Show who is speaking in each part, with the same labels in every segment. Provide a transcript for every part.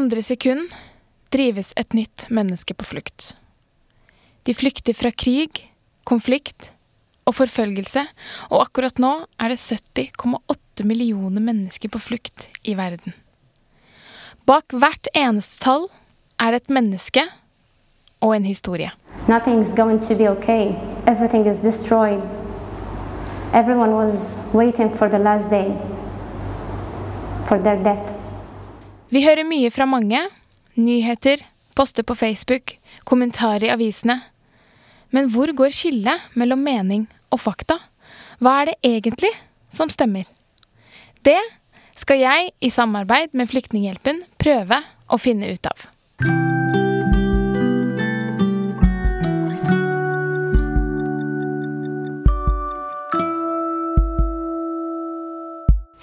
Speaker 1: Andre sekund drives et nytt menneske på flukt. De flykter fra krig, konflikt og forfølgelse, og akkurat nå er det 70,8 millioner mennesker på flukt i verden. Bak hvert eneste tall er det et menneske og en historie.
Speaker 2: Nothing is going to be okay. Everything is destroyed. Everyone was waiting for the last day for their death.
Speaker 1: Vi hører mye fra mange. Nyheter, poster på Facebook, kommentarer i avisene. Men hvor går skillet mellom mening og fakta? Hva er det egentlig som stemmer? Det skal jeg, i samarbeid med Flyktninghjelpen, prøve å finne ut av.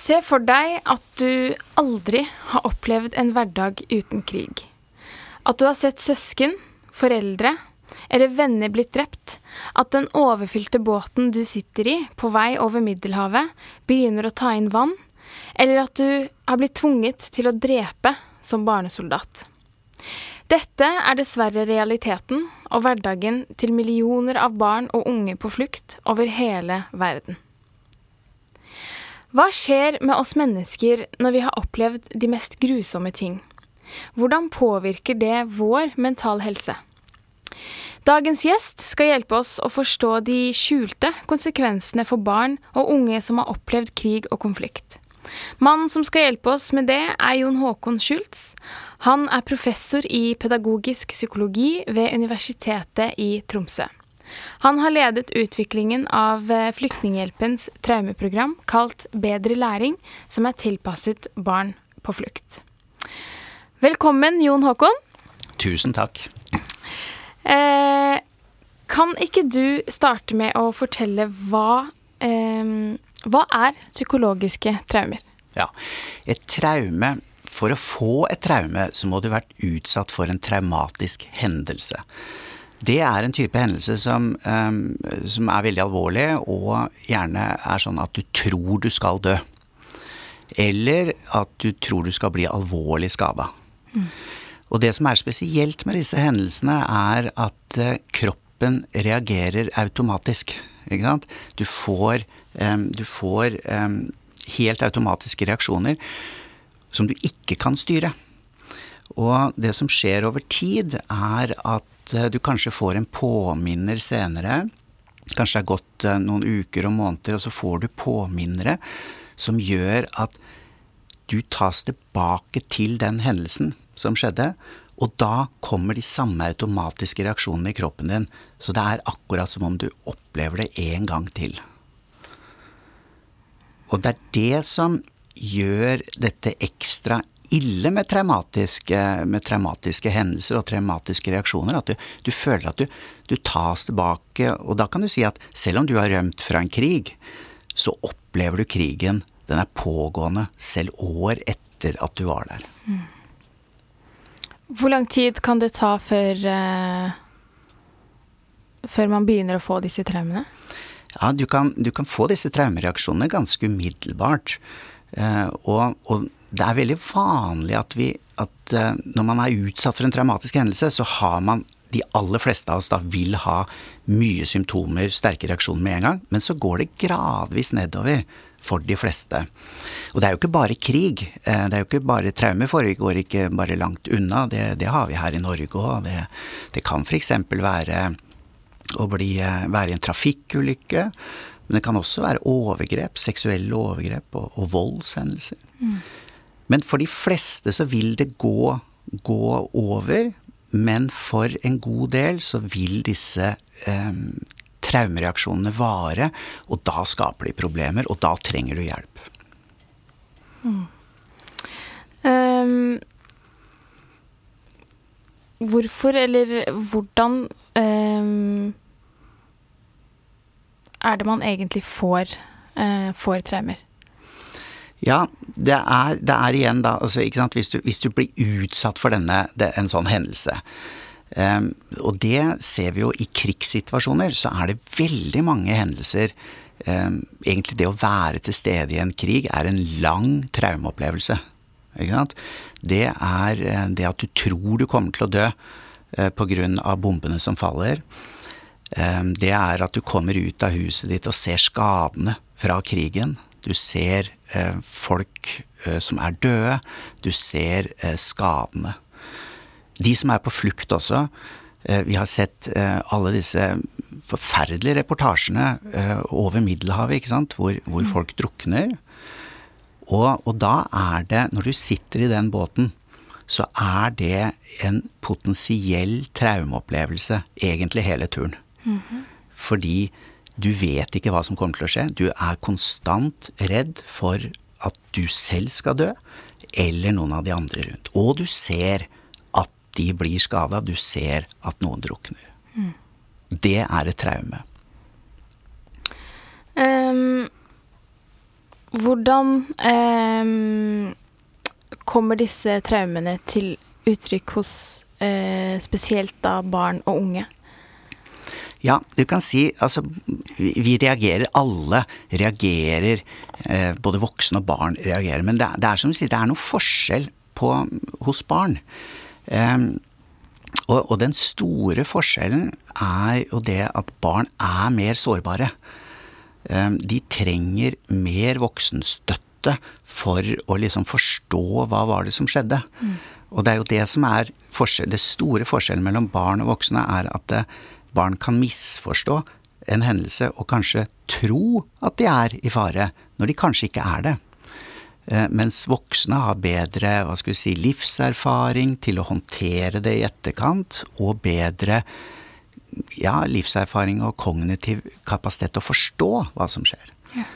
Speaker 1: Se for deg at du aldri har opplevd en hverdag uten krig. At du har sett søsken, foreldre eller venner blitt drept. At den overfylte båten du sitter i på vei over Middelhavet, begynner å ta inn vann. Eller at du har blitt tvunget til å drepe som barnesoldat. Dette er dessverre realiteten og hverdagen til millioner av barn og unge på flukt over hele verden. Hva skjer med oss mennesker når vi har opplevd de mest grusomme ting? Hvordan påvirker det vår mental helse? Dagens gjest skal hjelpe oss å forstå de skjulte konsekvensene for barn og unge som har opplevd krig og konflikt. Mannen som skal hjelpe oss med det, er Jon Håkon Schultz. Han er professor i pedagogisk psykologi ved Universitetet i Tromsø. Han har ledet utviklingen av eh, Flyktninghjelpens traumeprogram kalt Bedre læring, som er tilpasset barn på flukt. Velkommen, Jon Håkon.
Speaker 3: Tusen takk.
Speaker 1: Eh, kan ikke du starte med å fortelle hva eh, Hva er psykologiske traumer?
Speaker 3: Ja, Et traume For å få et traume så må du ha vært utsatt for en traumatisk hendelse. Det er en type hendelse som, um, som, er veldig alvorlig, og gjerne er sånn at du tror du skal dø. Eller at du tror du skal bli alvorlig skada. Mm. Og det som er spesielt med disse hendelsene, er at uh, kroppen reagerer automatisk. Ikke sant? Du får, um, du får helt automatiske reaksjoner som du ikke kan styre. Og det som skjer over tid, er at Eh, du kanskje får en påminner senere. Kanskje det er gått eh, noen uker og måneder, og så får du påminnere som gjør at du tas tilbake til den hendelsen som skjedde, og da kommer de samme automatiske reaksjonene i kroppen din. Så det er akkurat som om du opplever det en gang til. Og det er det som gjør dette ekstra ille med traumatiske, med traumatiske, hendelser og traumatiske reaksjoner. At du, du føler at du, du, tas tilbake. Og da kan du si at selv om du har rømt fra en krig, så opplever du krigen. Den er pågående selv år etter at du var der. Mm.
Speaker 1: Hvor lang tid kan det ta før, uh, før man begynner å få disse traumene?
Speaker 3: Ja, du kan, du kan få disse traumereaksjonene ganske umiddelbart. Uh, og, og det er veldig vanlig at vi at uh, når man er utsatt for en traumatisk hendelse, så har man de aller fleste av oss da vil ha mye symptomer, sterke reaksjoner med en gang, men så går det gradvis nedover for de fleste. Og det er jo ikke bare krig. Eh, det er jo ikke bare traume foregår ikke bare langt unna. Det, det har vi her i Norge òg. Det, det kan f.eks. være å bli, eh, være i en trafikkulykke. Men det kan også være overgrep, seksuelle overgrep og, og voldshendelser. Mm. Men for de fleste så vil det gå, gå over. Men for en god del så vil disse eh, traumereaksjonene vare, og da skaper de problemer, og da trenger du hjelp. Mm. Um,
Speaker 1: hvorfor, eller hvordan um, er det man egentlig får, uh, får traumer?
Speaker 3: Ja, det er, det er igjen da altså, hvis, du, hvis, du, blir utsatt for denne, det, en sånn hendelse um, Og det ser vi jo i krigssituasjoner, så er det veldig mange hendelser um, Egentlig det å være til stede i en krig er en lang traumeopplevelse. Det er eh, det at du tror du kommer til å dø uh, pga. bombene som faller. Um, det er at du kommer ut av huset ditt og ser skadene fra krigen. Du ser folk som er døde. Du ser skadene. De som er på flukt også. Vi har sett alle disse forferdelige reportasjene over Middelhavet, ikke sant? Hvor, hvor mm. folk drukner. Og, og, da er det, når du sitter i den båten, så er det en potensiell traumeopplevelse egentlig hele turen. Mm -hmm. Fordi du vet ikke hva som kommer til å skje. Du er konstant redd for at du selv skal dø, eller noen av de andre rundt. Og du ser at de blir skada. Du ser at noen drukner. Mm. Det er et traume.
Speaker 1: Um, hvordan um, kommer disse traumene til uttrykk hos uh, spesielt da barn og unge?
Speaker 3: Ja, du kan si altså vi reagerer, alle reagerer, eh, både voksne og barn reagerer. Men det, det, er som du sier, det er noe forskjell på, hos barn. Um, og, og, den store forskjellen er jo det at barn er mer sårbare. Ehm, de trenger mer voksenstøtte for å liksom forstå hva var det som skjedde. Mm. Og det er jo det som er det store forskjellen mellom barn og voksne, er at eh, barn kan misforstå en hendelse og kanskje tro at de er i fare, når de kanskje ikke er det. Eh, mens voksne har bedre hva skal vi si, livserfaring til å håndtere det i etterkant, og bedre ja, livserfaring og kognitiv kapasitet til å forstå hva som skjer. Ja.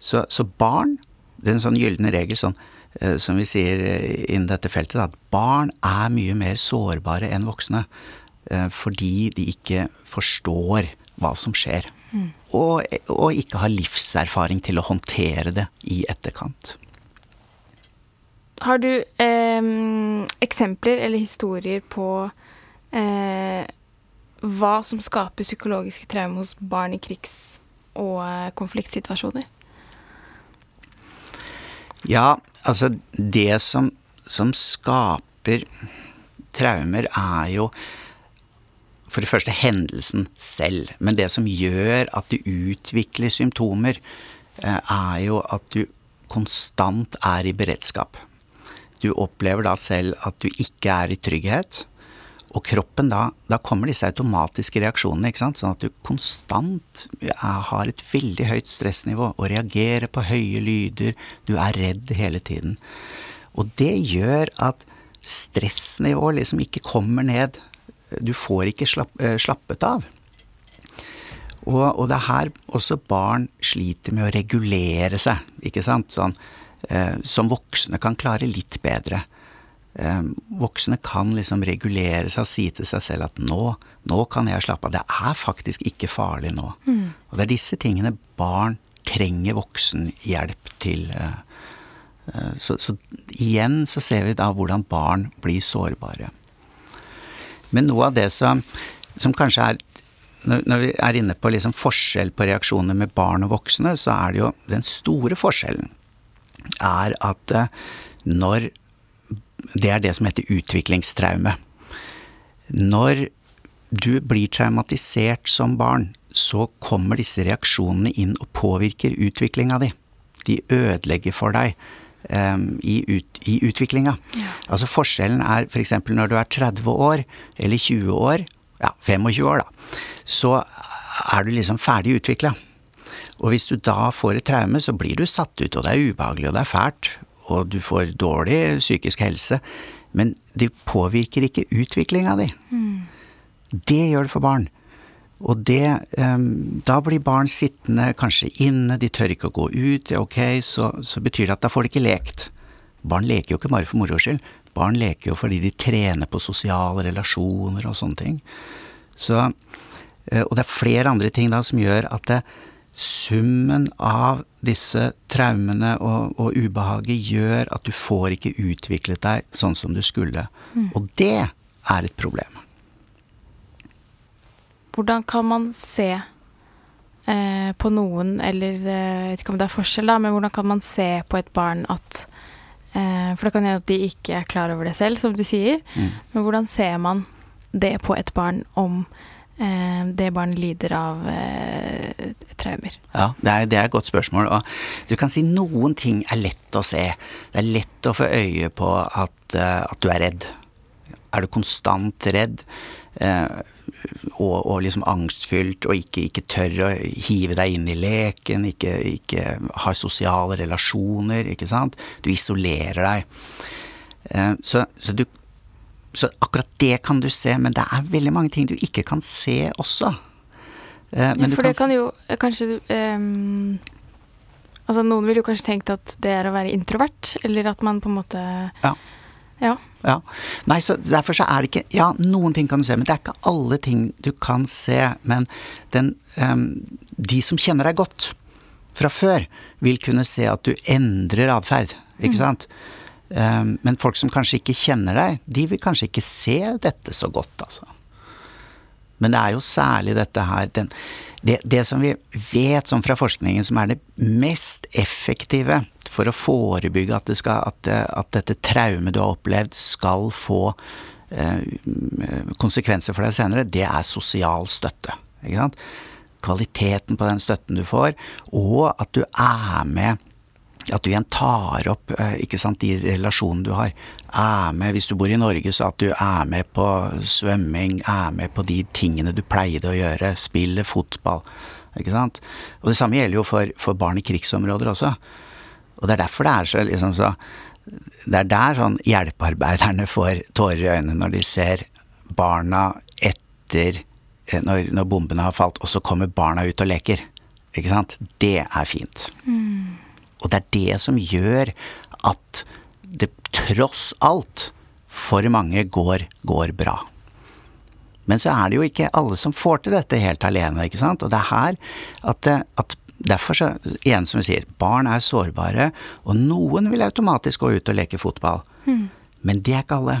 Speaker 3: Så, så, barn Det er en sånn gyllen regel sånn, uh, som vi sier uh, innen dette feltet, at barn er mye mer sårbare enn voksne. Uh, fordi de ikke forstår hva som skjer. Mm. Og, og, ikke har livserfaring til å håndtere det i etterkant.
Speaker 1: Har du eksempler eller historier på eh, hva som skaper psykologiske traumer hos barn i krigs- og eh, konfliktsituasjoner?
Speaker 3: Ja, altså det som, som skaper traumer, er jo for det første hendelsen selv. Men det som gjør at du utvikler symptomer, eh, er jo at du konstant er i beredskap. Du opplever da selv at du ikke er i trygghet. Og kroppen da, da kommer disse automatiske reaksjonene, ikke sant. Sånn at du konstant har et veldig høyt stressnivå og reagerer på høye lyder. Du er redd hele tiden. Og det gjør at stressnivået liksom ikke kommer ned. Du får ikke slapp, eh, slappet av. Og, og, det er her også barn sliter med å regulere seg, ikke sant. Sånn, eh, som voksne kan klare litt bedre. Eh, voksne kan liksom regulere seg og si til seg selv at nå, nå kan jeg slappe av. Det er faktisk ikke farlig nå. Mm. Og det er disse tingene barn trenger voksenhjelp til. Eh, eh, så, så, igjen så ser vi da hvordan barn blir sårbare. Men noe av det som, som kanskje er når vi er inne på liksom forskjell på reaksjoner med barn og voksne, så er det jo den store forskjellen er at når det er det som heter utviklingstraume. Når du blir traumatisert som barn, så kommer disse reaksjonene inn og påvirker utviklinga di. De ødelegger for deg i, ut, i, utviklinga. Ja. Altså forskjellen er f.eks. når du er 30 år, eller 20 år, ja 25 år, da, så er du liksom ferdig utvikla. Og hvis du da får et traume, så blir du satt ut, og det er ubehagelig, og det er fælt, og du får dårlig psykisk helse, men det påvirker ikke utviklinga di. Mm. Det gjør det for barn. Og det um, Da blir barn sittende kanskje inne, de tør ikke å gå ut. Ok, så, så betyr det at da får de ikke lekt. Barn leker jo ikke bare for moro skyld. Barn leker jo fordi de trener på sosiale relasjoner og sånne ting. Så, uh, og det er flere andre ting da som gjør at det, summen av disse traumene og, og, ubehaget gjør at du får ikke utviklet deg sånn som du skulle. Mm. Og det er et problem.
Speaker 1: Hvordan kan man se eh, på noen, eller eh, jeg vet ikke om det er forskjell, da, men hvordan kan man se på et barn at Eh, for det kan hende at de ikke er klar over det selv, som du sier.
Speaker 3: Mm.
Speaker 1: Men hvordan ser man det på et barn om eh, det barnet lider av eh, traumer?
Speaker 3: Ja, det er, det er et godt spørsmål. Og du kan si noen ting er lett å se. Det er lett å få øye på at, eh, at du er redd. Er du konstant redd eh, og, og liksom angstfylt og ikke, ikke tør å hive deg inn i leken, ikke, ikke har sosiale relasjoner, ikke sant. Du isolerer deg. Eh, så, så du så akkurat det kan du se, men det er veldig mange ting du ikke kan se også. Men
Speaker 1: Ja, for det kan jo eh, kanskje um, Altså, noen ville jo kanskje tenkt at det er å være introvert, eller at man på en måte
Speaker 3: Ja.
Speaker 1: Ja.
Speaker 3: Ja. Nei, så derfor så er det ikke Ja, noen ting kan du se, men det er ikke alle ting du kan se. Men den um, De som kjenner deg godt fra før, vil kunne se at du endrer atferd, ikke sant? Um, men folk som kanskje ikke kjenner deg, de vil kanskje ikke se dette så godt, altså. Men det er jo særlig dette her den, det, det som vi vet fra forskningen som er det mest effektive for å forebygge at, det skal, at, at dette traumet du har opplevd, skal få eh, konsekvenser for deg senere, det er sosial støtte. Kvaliteten på den støtten du får, og at du er med at du igjen tar opp eh, sant, de relasjonene du har. Er med, hvis du bor i Norge, så at du er med på svømming, er med på de tingene du pleide å gjøre. Spille fotball. Ikke sant. Og det samme gjelder jo for, for barn i krigsområder også. Og det er derfor det er så liksom så Det er der sånn hjelpearbeiderne får tårer i øynene når de ser barna etter eh, når, når bombene har falt, og så kommer barna ut og leker. Ikke sant. Det er fint. Og det er det som gjør at det tross alt for mange går, går bra. Men så er det jo ikke alle som får til dette helt alene, ikke sant. Og det er her at, det- at Derfor så, igjen som vi sier, barn er sårbare, og noen vil automatisk gå ut og leke fotball. Men det er ikke alle.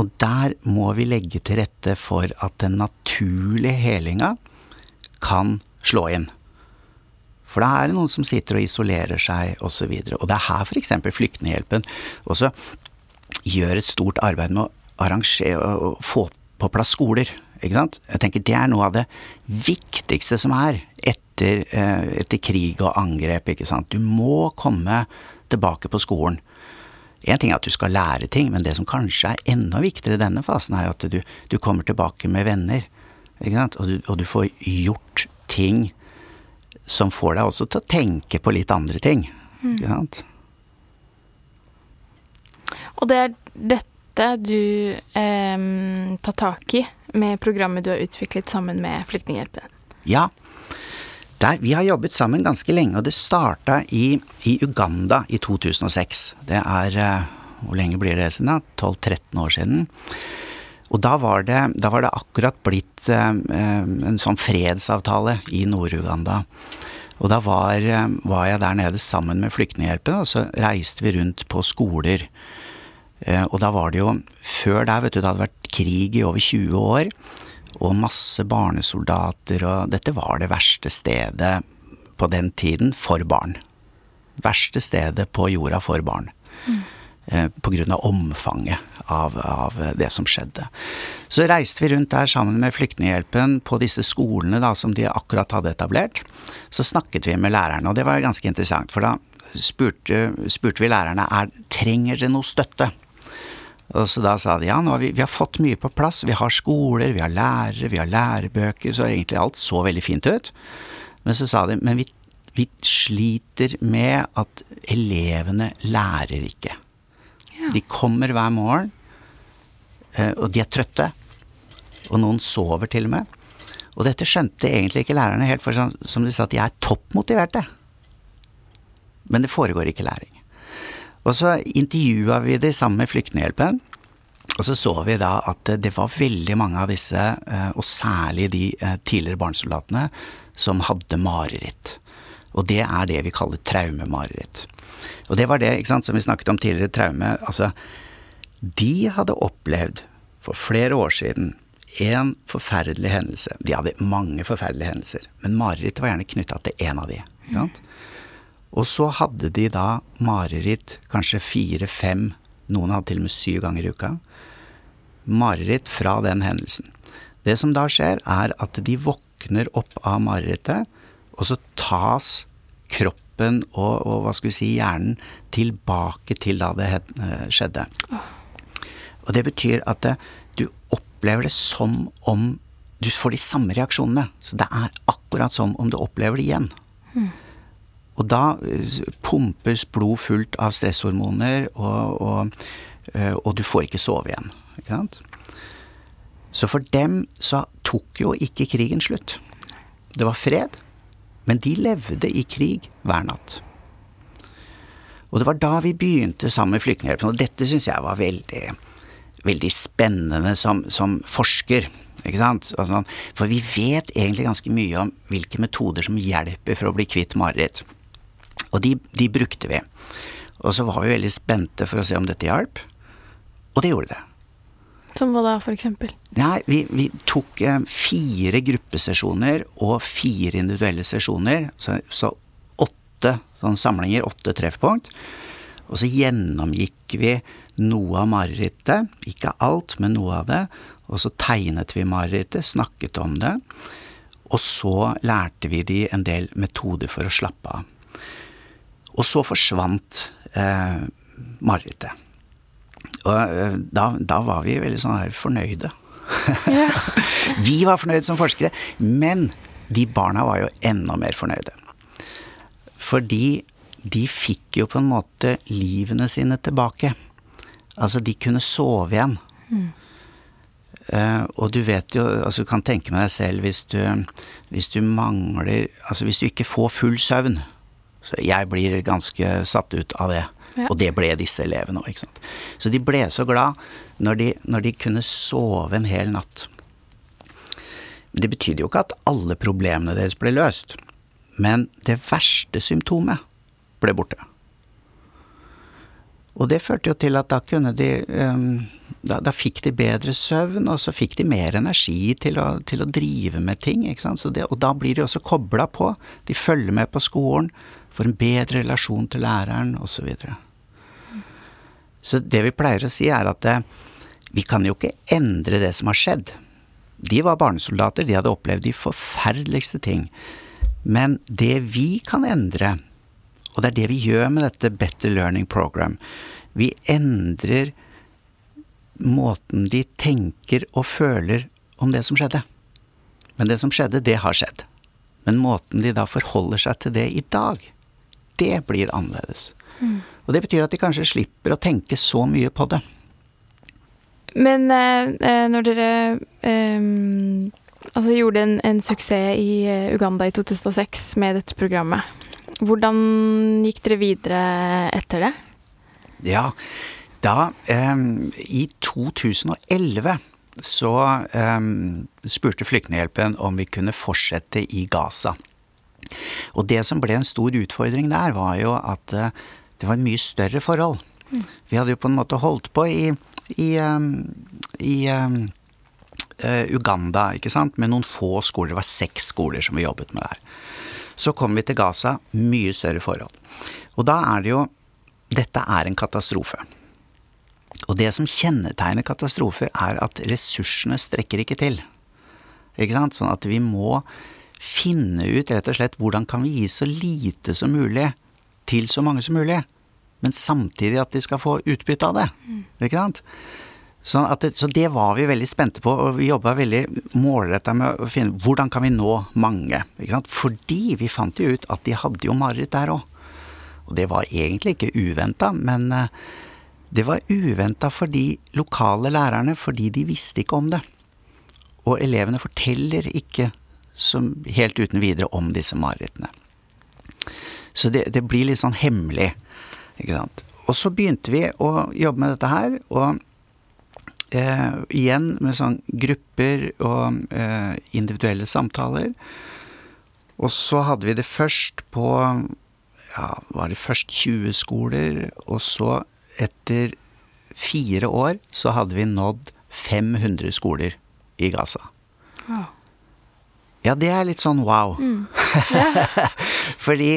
Speaker 3: Og der må vi legge til rette for at den naturlige helinga kan slå inn. For da er det noen som sitter og isolerer seg, osv. Og, så og det er her f.eks. Flyktninghjelpen også gjør et stort arbeid med å arrangere og få på plass skoler. Ikke sant? Jeg tenker Det er noe av det viktigste som er etter, eh, etter krig og angrep. ikke sant? Du må komme tilbake på skolen. En ting er at du skal lære ting, men det som kanskje er enda viktigere i denne fasen, er at du, du kommer tilbake med venner. Ikke sant? Og, du, og du får gjort ting som får deg også til å tenke på litt andre ting. Ikke sant?
Speaker 1: Og det er dette du eh, tar tak i med programmet du har utviklet sammen med Flyktninghjelpen.
Speaker 3: Ja. Der, vi har jobbet sammen ganske lenge, og det starta i, i Uganda i 2006. Det er eh, Hvor lenge blir det siden? da? 12-13 år siden. Og da var det, da var det akkurat blitt eh, eh, en sånn fredsavtale i Nord-Uganda. Og da var, eh, var jeg der nede sammen med Flyktninghjelpen, og så reiste vi rundt på skoler. Og da var det jo Før der, vet du, det hadde vært krig i over 20 år. Og masse barnesoldater, og dette var det verste stedet på den tiden for barn. Verste stedet på jorda for barn. Eh, Grunn av omfanget av, av det som skjedde. Så reiste vi rundt der sammen med Flyktninghjelpen på disse skolene da, som de akkurat hadde etablert. Så snakket vi med lærerne, og det var ganske interessant. For da spurte, spurte vi lærerne er, trenger dere noe støtte. Og så da sa de ja, nå har vi, vi har fått mye på plass. Vi har skoler, vi har lærere, vi har lærebøker, så egentlig alt så veldig fint ut. Men så sa de men vi, vi sliter med at elevene lærer ikke. De kommer hver morgen, eh, og de er trøtte. Og noen sover til og med. Og dette skjønte egentlig ikke lærerne helt, for sånn, som de sa, at de er toppmotiverte. Men det foregår ikke læring. Og så intervjua vi de sammen med Flyktninghjelpen. Og så så vi da at det var veldig mange av disse, eh, og særlig de eh, tidligere barnesoldatene, som hadde mareritt. Og det er det vi kaller traumemareritt. Og det var det, ikke sant, som vi snakket om tidligere, traume. Altså, de hadde opplevd for flere år siden en forferdelig hendelse. De hadde mange forferdelige hendelser, men marerittet var gjerne knytta til én av de. Ikke sant? Og så hadde de da mareritt kanskje fire-fem, noen hadde til og med syv ganger i uka. Mareritt fra den hendelsen. Det som da skjer, er at de våkner opp av marerittet, og så tas kroppen og, og hva skal vi si, hjernen tilbake til da det eh, skjedde. Og det betyr at det, du opplever det som om du får de samme reaksjonene. Så det er akkurat som om du opplever det igjen. Mm. Og da eh, pumpes blod fullt av stresshormoner, og, og, eh, og du får ikke sove igjen. Ikke sant? Så for dem så tok jo ikke krigen slutt. Det var fred, men de levde i krig hver natt. Og det var da vi begynte sammen med Flyktninghjelpen, og dette syns jeg var veldig, veldig spennende som, som forsker. Ikke sant? Altså, for vi vet egentlig ganske mye om hvilke metoder som hjelper for å bli kvitt mareritt. Og de, de, brukte vi. Og så var vi veldig spente for å se om dette hjalp. Og det gjorde det.
Speaker 1: Som hva da, eksempel?
Speaker 3: Nei, vi, vi tok eh, fire gruppesesjoner og fire individuelle sesjoner. Så, så åtte sånn samlinger, åtte treffpunkt. Og så gjennomgikk vi noe av marerittet. Ikke alt, men noe av det. Og så tegnet vi marerittet, snakket om det. Og så lærte vi de en del metoder for å slappe av. Og så forsvant eh, marerittet. Og eh, da, da, var vi veldig sånn her fornøyde. Ja. vi var fornøyde som forskere, men de barna var jo enda mer fornøyde. Fordi de fikk jo på en måte livene sine tilbake. Altså, de kunne sove igjen. Mm. Uh, og du vet jo, altså du kan tenke med deg selv hvis du, hvis du mangler Altså hvis du ikke får full søvn, så jeg blir ganske satt ut av det. Og det ble disse elevene òg. Så de ble så glad når de, når de kunne sove en hel natt. Men det betydde jo ikke at alle problemene deres ble løst. Men det verste symptomet ble borte. Og det førte jo til at da kunne de um, da, da, fikk de bedre søvn, og så fikk de mer energi til å, til å drive med ting. ikke sant? Det, og da blir de også kobla på. De følger med på skolen, får en bedre relasjon til læreren, osv. Så, videre. så det vi pleier å si, er at eh, vi kan jo ikke endre det som har skjedd. De var barnesoldater, de hadde opplevd de forferdeligste ting. Men det vi kan endre, og det er det vi gjør med dette Better Learning Program, vi endrer måten de tenker og føler om det som skjedde. Men det som skjedde, det har skjedd. Men måten de da forholder seg til det i dag, det blir annerledes. Mm. Og det betyr at de kanskje slipper å tenke så mye på det.
Speaker 1: Men eh, eh når dere eh, altså gjorde en, en, suksess i eh, Uganda i 2006 med dette programmet, hvordan gikk dere videre etter det?
Speaker 3: Ja, da eh, I 2011 så eh, spurte Flyktninghjelpen om vi kunne fortsette i Gaza. Og det som ble en stor utfordring der, var jo at uh, det var et mye større forhold. Mm. Vi hadde jo på en måte holdt på i, i, um, i um, uh, Uganda, ikke sant, med noen få skoler. Det var seks skoler som vi jobbet med der. Så kom vi til Gaza, mye større forhold. Og da er det jo Dette er en katastrofe. Og det som kjennetegner katastrofer, er at ressursene strekker ikke til. Ikke sant? Sånn at vi må finne ut rett og slett hvordan kan vi gi så lite som mulig til så mange som mulig, men samtidig at de skal få utbytte av det. Mm. Ikke sant? Så det, så det, var vi veldig spente på, og vi jobba veldig målretta med å finne hvordan kan vi nå mange. Ikke sant? Fordi vi fant jo ut at de hadde jo mareritt der òg. Og det var egentlig ikke uventa, men eh, det var uventa for de lokale lærerne fordi de visste ikke om det. Og elevene forteller ikke som helt uten videre om disse marerittene. Så det, det, blir litt sånn hemmelig, ikke sant. Og så begynte vi å jobbe med dette her, og eh, igjen med sånn grupper og eh, individuelle samtaler. Og så hadde vi det først på ja, var det først 20 skoler, og så etter fire år så hadde vi nådd 500 skoler i Gaza. Ja. Ja, det er litt sånn wow. Mm. Yeah. Fordi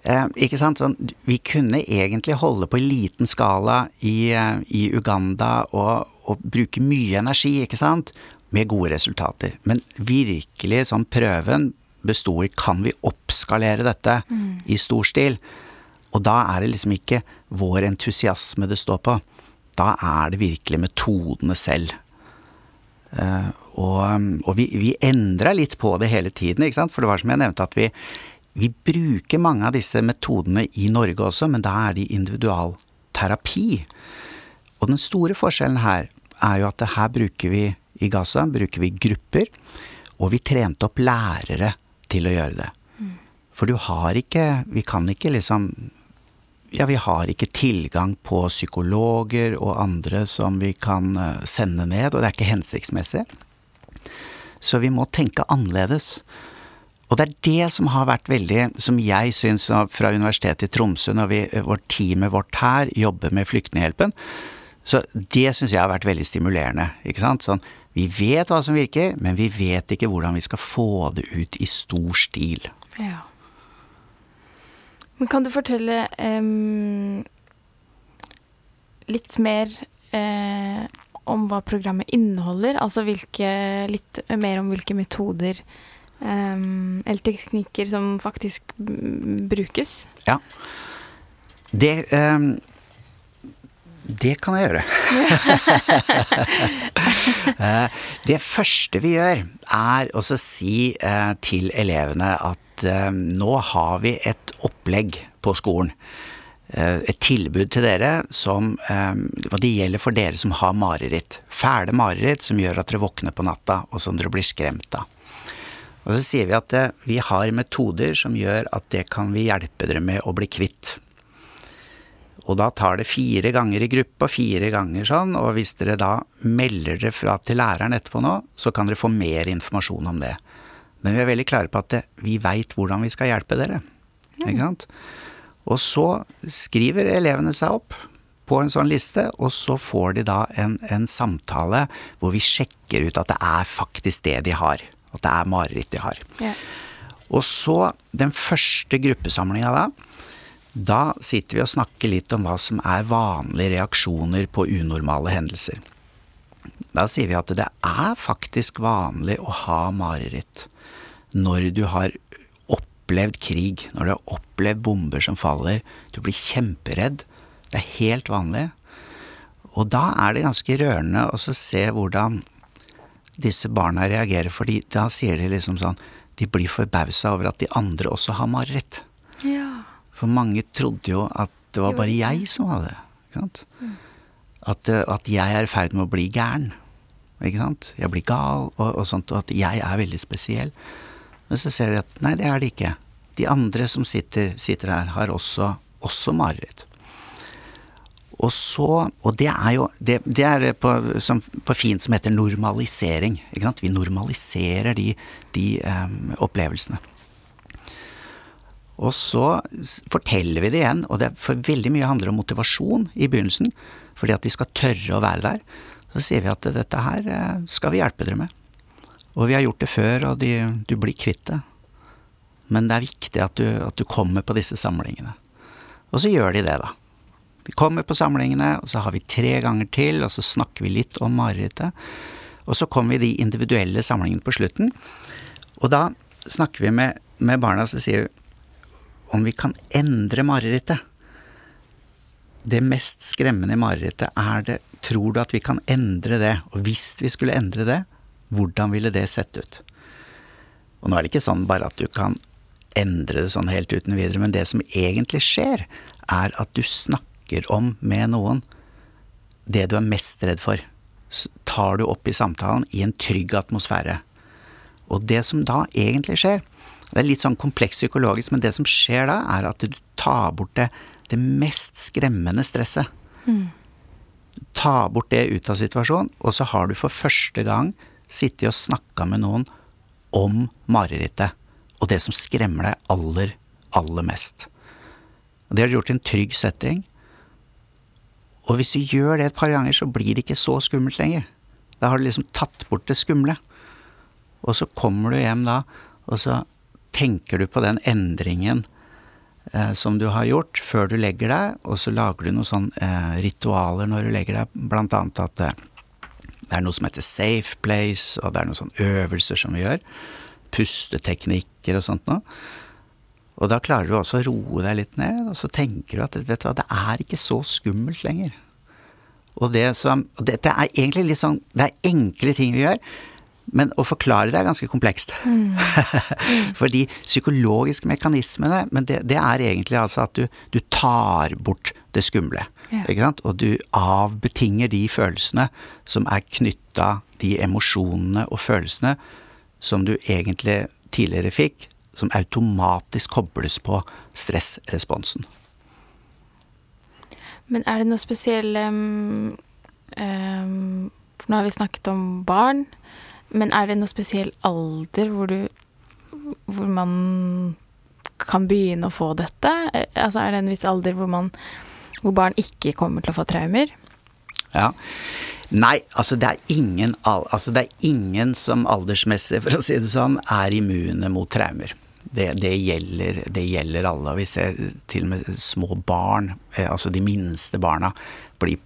Speaker 3: Eh, ikke sant? Sånn, vi kunne egentlig holde på i liten skala i, eh, i Uganda og, og, bruke mye energi, ikke sant? Med gode resultater. Men virkelig sånn prøven besto i kan vi oppskalere dette mm. i stor stil? Og da er det liksom ikke vår entusiasme det står på. Da er det virkelig metodene selv. Uh, og, og, vi, vi endra litt på det hele tiden, ikke sant? For det var som jeg nevnte, at vi, vi bruker mange av disse metodene i Norge også, men da er de individualterapi. Og den store forskjellen her er jo at her bruker vi i Gaza bruker vi grupper, og vi trente opp lærere til å gjøre det. For du har ikke Vi kan ikke liksom ja, vi har ikke tilgang på psykologer og andre som vi kan eh, sende ned, og det er ikke hensiktsmessig. Så vi må tenke annerledes. Og det er det som har vært veldig, som jeg syns fra Universitetet i Tromsø, når vi, vårt teamet vårt her jobber med Flyktninghjelpen, så det syns jeg har vært veldig stimulerende. ikke sant? Sånn, vi vet hva som virker, men vi vet ikke hvordan vi skal få det ut i stor stil.
Speaker 1: Ja. Men kan du fortelle um, litt mer uh, om hva programmet inneholder? Altså hvilke, litt mer om hvilke metoder um, eller teknikker som faktisk brukes?
Speaker 3: Ja. Det um, det kan jeg gjøre. Eh, det første vi gjør, er å si eh, til elevene at eh, nå har vi et opplegg på skolen. Et tilbud til dere som Det gjelder for dere som har mareritt. Fæle mareritt som gjør at dere våkner på natta, og som dere blir skremt av. Og så sier vi at vi har metoder som gjør at det kan vi hjelpe dere med å bli kvitt. Og da tar det fire ganger i gruppa, fire ganger sånn, og hvis dere da melder dere fra til læreren etterpå nå, så kan dere få mer informasjon om det. Men vi er veldig klare på at vi veit hvordan vi skal hjelpe dere. Ikke sant? Og så skriver elevene seg opp på en sånn liste, og så får de da en, en samtale hvor vi sjekker ut at det er faktisk det de har. At det er mareritt de har. Ja. Og så, den første gruppesamlinga da, da sitter vi og snakker litt om hva som er vanlige reaksjoner på unormale hendelser. Da sier vi at det er faktisk vanlig å ha mareritt når du har opplevd krig, når du har opplevd bomber som faller. Du blir kjemperedd. Det er helt vanlig. Og da er det ganske rørende å se hvordan disse barna reagerer, for da sier de liksom sånn De blir forbausa over at de andre også har mareritt.
Speaker 1: Ja.
Speaker 3: For mange trodde jo at det var bare jeg som hadde det. Mm. At, eh, at, jeg er i ferd med å bli gæren. Ikke sant? Jeg blir gal og, og, sånt, og at jeg er veldig spesiell. Men så ser de at nei, det er det ikke. De andre som sitter, sitter her, har også, også mareritt. Og så Og det er jo Det, det er på, som, på, fint som heter normalisering. Ikke sant? Vi normaliserer de, de um, opplevelsene. Og så forteller vi det igjen, og det for veldig mye handler om motivasjon i begynnelsen, fordi at de skal tørre å være der. Så sier vi at dette her eh, skal vi hjelpe dere med. Og vi har gjort det før, og de, du blir kvitt det. Men det er viktig at du, at du kommer på disse samlingene. Og så gjør de det, da. Vi kommer på samlingene, og så har vi tre ganger til, og så snakker vi litt om marerittet. Og så kommer vi i de individuelle samlingene på slutten. Og da snakker vi med, med barna, så sier vi om vi kan endre marerittet. Det mest skremmende i marerittet er det Tror du at vi kan endre det? Og hvis vi skulle endre det, hvordan ville det sett ut? Og nå er det ikke sånn bare at du kan endre det sånn helt uten videre, men det som egentlig skjer, er at du snakker om med noen det du er mest redd for. Tar du opp i samtalen i en trygg atmosfære. Og det som da egentlig skjer, det er litt sånn komplekst psykologisk, men det som skjer da, er at du tar bort det, det mest skremmende stresset. Mm. Ta bort det ut av situasjonen, og så har du for første gang sittet og snakka med noen om marerittet, og det som skremmer deg aller, aller mest. Det har du gjort i en trygg setting. Og hvis du gjør det et par ganger, så blir det ikke så skummelt lenger. Da har du liksom tatt bort det skumle. Og så kommer du hjem da, og så tenker du på den endringen eh, som du har gjort før du legger deg, og så lager du noen sånne eh, ritualer når du legger deg, blant annet at eh, det er noe som heter safe place, og det er noen sånne øvelser som vi gjør. Pusteteknikker og sånt noe. Og da klarer du også å roe deg litt ned, og så tenker du at vet du hva, det er ikke så skummelt lenger. Og det som Dette er egentlig litt sånn Det er enkle ting vi gjør, men å forklare det er ganske komplekst. Mm. For de psykologiske mekanismene, men det, det, er egentlig altså at du, du tar bort det skumle. Ja. Og du avbetinger de følelsene som er knytta, de emosjonene og følelsene som du egentlig tidligere fikk, som automatisk kobles på stressresponsen.
Speaker 1: Men er det noe spesiell um, um, For nå har vi snakket om barn. Men er det noe spesiell alder hvor du Hvor man kan begynne å få dette? Altså er det en viss alder hvor man Hvor barn ikke kommer til å få traumer?
Speaker 3: Ja. Nei, altså det ingen, altså det er ingen som aldersmessig, for å si det sånn, er immune mot traumer. Det, det, gjelder, det, gjelder, alle. Vi ser til og med små barn, eh, altså de minste barna, blir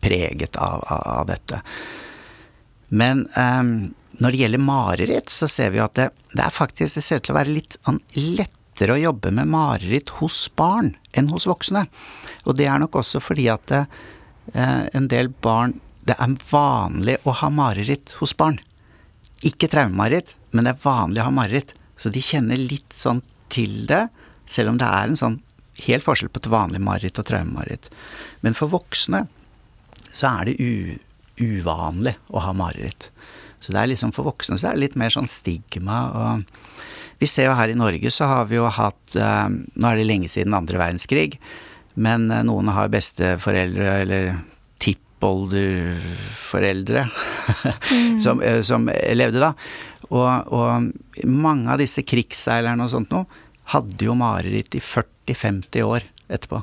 Speaker 3: preget av, av, av dette. Men um, når det gjelder mareritt, så ser vi at det, det er faktisk det ser ut til å være litt sånn lettere å jobbe med mareritt hos barn enn hos voksne. Og det er nok også fordi at det, eh, en del barn Det er vanlig å ha mareritt hos barn. Ikke traumemareritt, men det er vanlig å ha mareritt. Så de kjenner litt sånn til det, selv om det er en sånn helt forskjell på et vanlig mareritt og traumemareritt. Men for voksne så er det uvanlig å ha mareritt. Så det er liksom for voksne så er det litt mer sånn stigma. og Vi ser jo her i Norge så har vi jo hatt eh, Nå er det lenge siden andre verdenskrig, men eh, noen har besteforeldre eller tippolderforeldre mm. som, eh, som, levde da. Og, og, mange av disse krigsseilerne og sånt noe hadde jo mareritt i 40-50 år etterpå.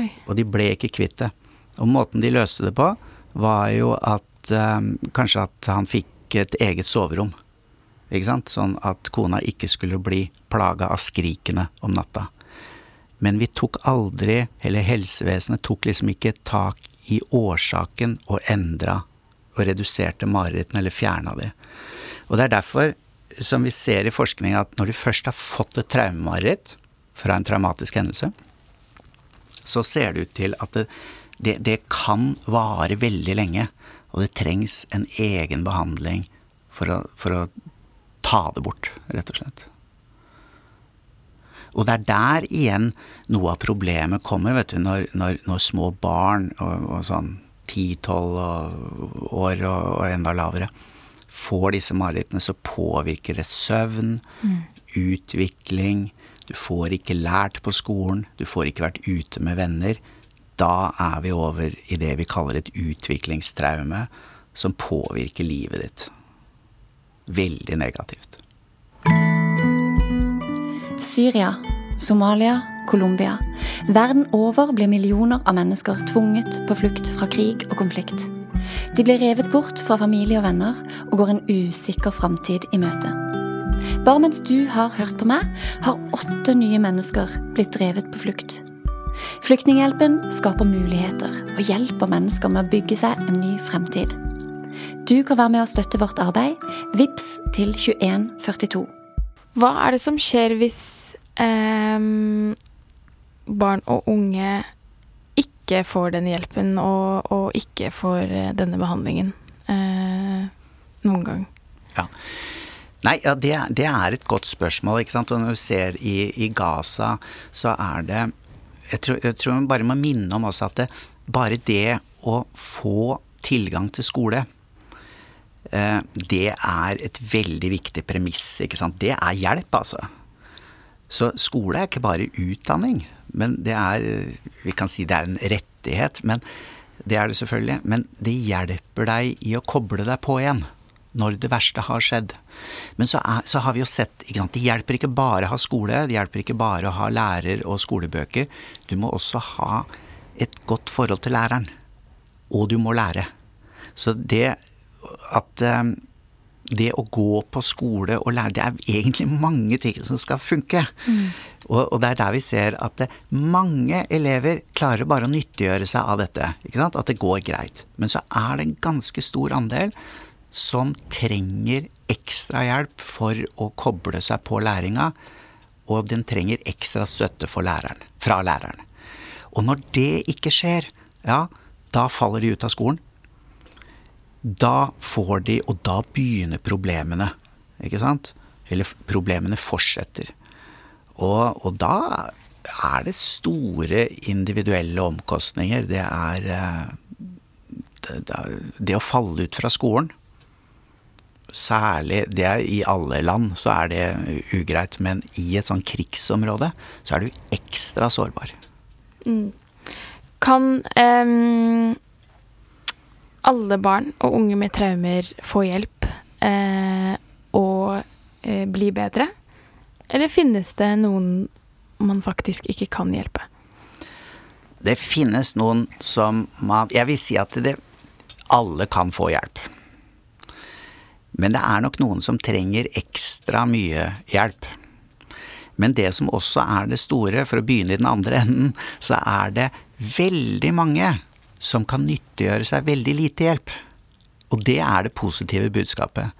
Speaker 3: Oi. Og de ble ikke kvitt det. Og måten de løste det på, var jo at um, kanskje at han fikk et eget soverom. Ikke sant? Sånn at kona ikke skulle bli plaga av skrikene om natta. Men vi tok aldri, eller helsevesenet tok liksom ikke tak i årsaken og endra og reduserte marerittene eller fjerna de. Og det er derfor, som vi ser i forskning, at når du først har fått et traumemareritt fra en traumatisk hendelse, så ser det ut til at det, det, det kan vare veldig lenge. Og det trengs en egen behandling for å, for å ta det bort, rett og slett. Og det er der igjen noe av problemet kommer, vet du, når, når, når små barn og, og sånn 10-12 år og, og, enda lavere får disse marerittene, så påvirker det søvn, mm. utvikling. Du får ikke lært på skolen, du får ikke vært ute med venner da er vi over i det vi kaller et utviklingstraume som påvirker livet ditt. Veldig negativt.
Speaker 4: Syria, Somalia, Colombia. Verden over blir millioner av mennesker tvunget på flukt fra krig og konflikt. De blir revet bort fra familie og venner og går en usikker framtid i møte. Bare mens du har hørt på meg, har åtte nye mennesker blitt drevet på flukt. Flyktninghjelpen skaper muligheter og hjelper mennesker med å bygge seg en ny fremtid. Du kan være med å støtte vårt arbeid. VIPS til 2142.
Speaker 1: Hva er det som skjer hvis eh, barn og unge ikke får den hjelpen og, og ikke får eh, denne behandlingen eh, noen gang?
Speaker 3: Ja. Nei, ja, det, det, er et godt spørsmål. ikke sant? Og når du ser i, i Gaza, så er det jeg tror, jeg tror man bare må minne om også at det, bare det å få tilgang til skole eh, det er et veldig viktig premiss. ikke sant? Det er hjelp, altså. Så skole er ikke bare utdanning, men det er Vi kan si det er en rettighet, men det er det selvfølgelig. Men det hjelper deg i å koble deg på igjen når det verste har skjedd. Men så, er, så har vi jo sett ikke sant? Det hjelper ikke bare å ha skole, det hjelper ikke bare å ha lærer og skolebøker. Du må også ha et godt forhold til læreren. Og du må lære. Så det at um, det å gå på skole og lære Det er egentlig mange ting som skal funke. Mm. Og, og, det er der vi ser at det, mange elever klarer bare å nyttiggjøre seg av dette. At det går greit. Men så er det en ganske stor andel som trenger ekstra hjelp for å koble seg på læringa. Og den trenger ekstra støtte læreren, fra læreren. Og når det ikke skjer, ja, da faller de ut av skolen. Da får de, og da begynner problemene, ikke sant? Eller problemene fortsetter. Og, og da er det store individuelle omkostninger. Det er det, det, det, å falle ut fra skolen. Særlig det er I alle land så er det ugreit, men i et sånn krigsområde så er du ekstra sårbar. Mm.
Speaker 1: Kan um, alle barn og unge med traumer få hjelp uh, og uh, bli bedre? Eller finnes det noen man faktisk ikke kan hjelpe?
Speaker 3: Det finnes noen som man Jeg vil si at det, alle kan få hjelp. Men det er nok noen som trenger ekstra mye hjelp. Men det som også er det store, for å begynne i den andre enden, så er det veldig mange som kan nyttiggjøre seg veldig lite hjelp. Og det er det positive budskapet.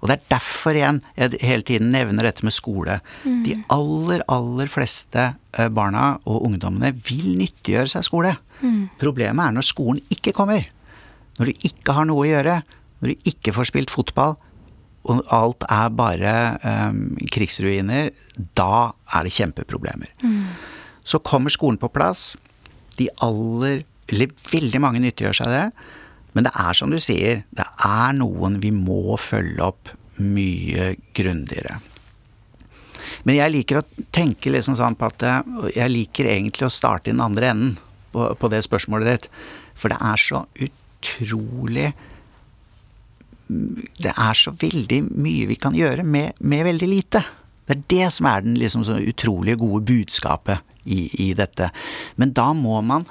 Speaker 3: Og det er derfor igjen jeg hele tiden nevner dette med skole. Mm. De aller, aller fleste eh, barna og ungdommene vil nyttiggjøre seg skole. Mm. Problemet er når skolen ikke kommer. Når du ikke har noe å gjøre. Når du ikke får spilt fotball, og alt er bare um, krigsruiner, da er det kjempeproblemer. Mm. Så kommer skolen på plass. De aller Eller veldig mange nyttiggjør seg det. Men det er som du sier, det er noen vi må følge opp mye grundigere. Men jeg liker å tenke liksom sånn på at jeg liker egentlig å starte i den andre enden på, på det spørsmålet ditt. For det er så utrolig det er så veldig mye vi kan gjøre med, med veldig lite. Det er det som er den liksom så utrolig gode budskapet i, i, dette. Men da må man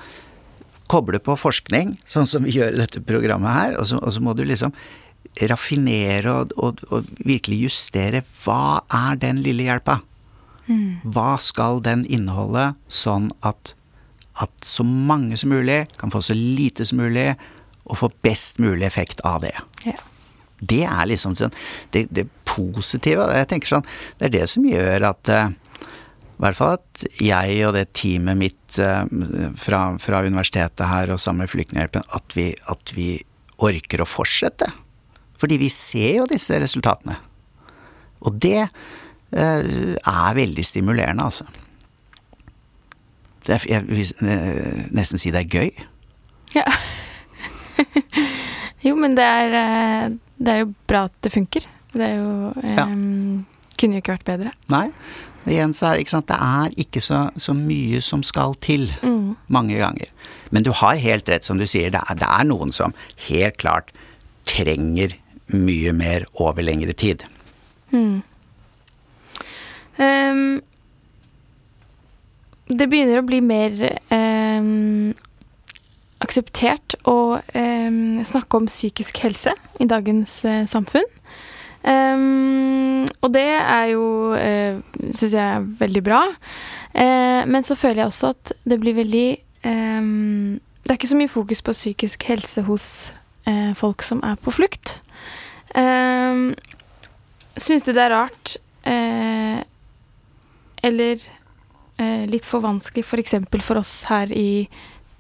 Speaker 3: koble på forskning, sånn som vi gjør i dette programmet her, og så, og så må du liksom raffinere og, og, og, virkelig justere hva er den lille hjelpa? Mm. Hva skal den inneholde, sånn at, at så mange som mulig kan få så lite som mulig, og få best mulig effekt av det. Ja. Det er liksom sånn, det, det, positive. Jeg tenker sånn, Det er det som gjør at eh, i hvert fall at jeg og det teamet mitt eh, fra, fra universitetet her og sammen med Flyktninghjelpen, at at vi orker å fortsette. Fordi vi ser jo disse resultatene. Og det eh, er veldig stimulerende, altså. Jeg vil nesten si det er gøy. Ja.
Speaker 1: jo, men det er det er jo bra at det funker. Det er jo ja. um, Kunne jo ikke vært bedre.
Speaker 3: Nei. Igjen så er sant, det er ikke så, så mye som skal til mm. mange ganger. Men du har helt rett som du sier, det er, det er noen som helt klart trenger mye mer over lengre tid. Mm.
Speaker 1: Um, det begynner å bli mer um, akseptert å eh, snakke om psykisk helse i dagens eh, samfunn. Um, og det er jo uh, syns jeg er veldig bra. Uh, men så føler jeg også at det blir veldig um, Det er ikke så mye fokus på psykisk helse hos uh, folk som er på flukt. Um, syns du det er rart eller litt for vanskelig f.eks. For, for oss her i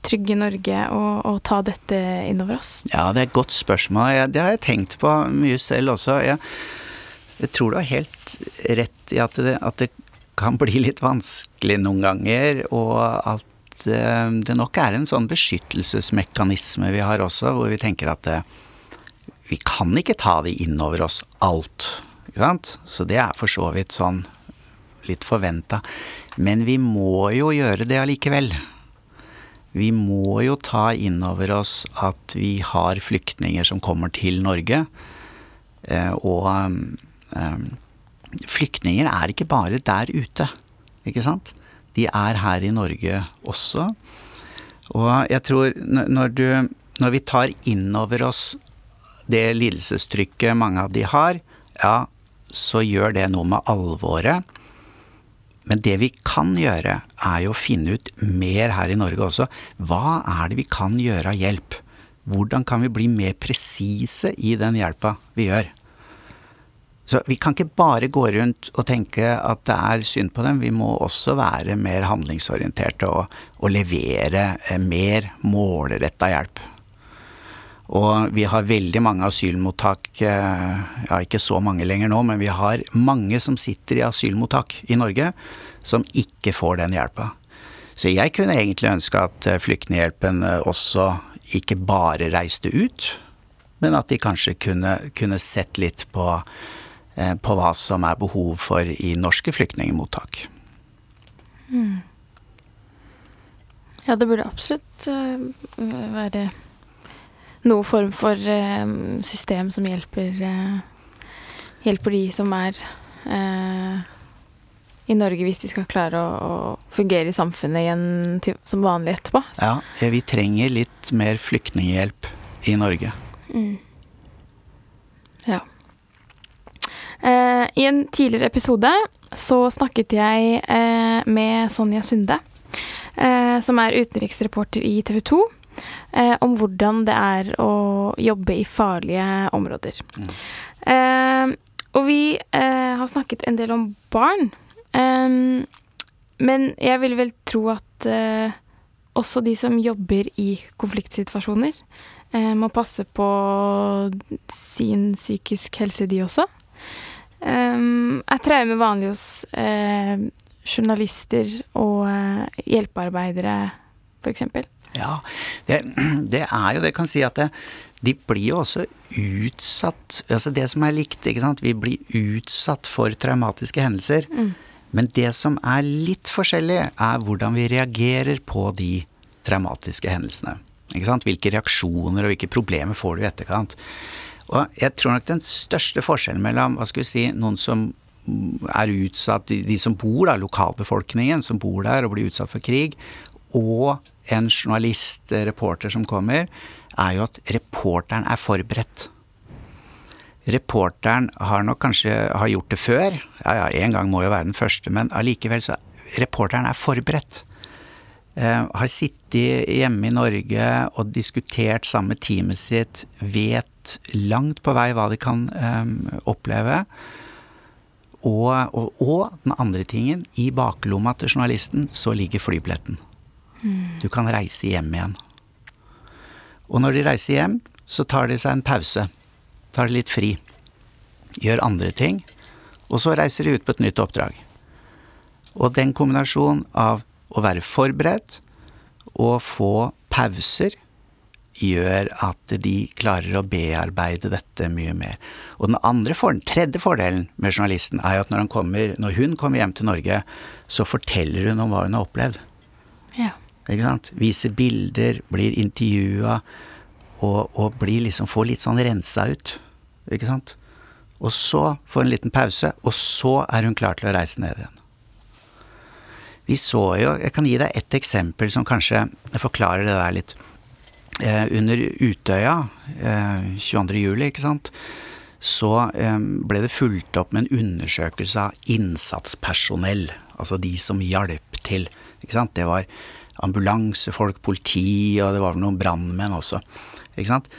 Speaker 1: trygge Norge og ta dette innover oss?
Speaker 3: Ja, det er et godt spørsmål. Jeg, det har jeg tenkt på mye selv også. Jeg, jeg tror du har helt rett i at det, at det, kan bli litt vanskelig noen ganger, og at eh, det nok er en sånn beskyttelsesmekanisme vi har også, hvor vi tenker at uh, vi kan ikke ta det innover oss alt. Ikke sant? Så det er for så vidt sånn litt forventa. Men vi må jo gjøre det allikevel. Vi må jo ta inn over oss at vi har flyktninger som kommer til Norge. Eh, og um, flyktninger er ikke bare der ute, ikke sant? De er her i Norge også. Og jeg tror når, du, når vi tar inn over oss det lidelsestrykket mange av de har, ja, så gjør det noe med alvoret. Men det vi kan gjøre, er jo å finne ut mer her i Norge også. Hva er det vi kan gjøre av hjelp? Hvordan kan vi bli mer presise i den hjelpa vi gjør? Så vi kan ikke bare gå rundt og tenke at det er synd på dem, vi må også være mer handlingsorienterte og, og levere eh, mer målretta hjelp. Og vi har veldig mange asylmottak, eh, ja ikke så mange lenger nå, men vi har mange som sitter i asylmottak i Norge som ikke får den hjelpa. Så jeg kunne egentlig ønske at eh, Flyktninghjelpen eh, også ikke bare reiste ut, men at de kanskje kunne, kunne sett litt på, på, hva som er behov for i norske flyktningmottak.
Speaker 1: Mm. Ja, det burde absolutt være noe form for eh, system som hjelper eh, hjelper de som er eh, i Norge, hvis de skal klare å, å fungere i samfunnet igjen til, som vanlig etterpå.
Speaker 3: Ja, vi trenger litt mer flyktninghjelp i Norge. Mm.
Speaker 1: Ja. Eh, I en tidligere episode så snakket jeg eh, med Sonja Sunde, eh, som er utenriksreporter i TV 2 eh, om hvordan det er å jobbe i farlige områder. Mm. Eh, og vi eh, har snakket en del om barn. Eh, men jeg vil vel tro at eh, også de som jobber i konfliktsituasjoner, eh, må passe på sin psykisk helse, de også. er traume vanlig hos journalister og hjelpearbeidere, f.eks.?
Speaker 3: Ja, det, det, er jo det. Jeg kan si at det, de blir jo også utsatt Altså det som er likt, ikke sant. Vi blir utsatt for traumatiske hendelser. Mm. Men det som er litt forskjellig, er hvordan vi reagerer på de traumatiske hendelsene. Ikke sant? Hvilke reaksjoner og hvilke problemer får du i etterkant. Og jeg tror nok den største forskjellen mellom hva skal vi si, noen som er utsatt, de, som bor der, lokalbefolkningen som bor der og blir utsatt for krig, og en journalist, eh, reporter som kommer, er jo at reporteren er forberedt. Reporteren har nok kanskje har gjort det før, ja ja, én gang må jo være den første, men allikevel så Reporteren er forberedt. Eh, har sittet hjemme i Norge og diskutert sammen med teamet sitt, vet langt på vei hva de kan eh, oppleve. Og, og, og, den andre tingen, i baklomma til journalisten så ligger flybilletten. Du kan reise hjem igjen. Og når de reiser hjem, så tar de seg en pause. Tar det litt fri. Gjør andre ting. Og så reiser de ut på et nytt oppdrag. Og den kombinasjonen av å være forberedt og få pauser gjør at de klarer å bearbeide dette mye mer. Og den andre for, tredje fordelen med journalisten er jo at når, kommer, når hun kommer hjem til Norge, så forteller hun om hva hun har opplevd. Ikke sant? Viser bilder, blir intervjua og, og blir liksom får litt sånn rensa ut. Ikke sant? Og så får en liten pause, og så er hun klar til å reise ned igjen. Vi så jo Jeg kan gi deg ett eksempel som kanskje forklarer det der litt. Eh, under Utøya eh, 22. juli, ikke sant, så eh, ble det fulgt opp med en undersøkelse av innsatspersonell. Altså de som hjalp til. Ikke sant. Det var ambulansefolk, politi, og det var vel noen brannmenn også. Ikke sant?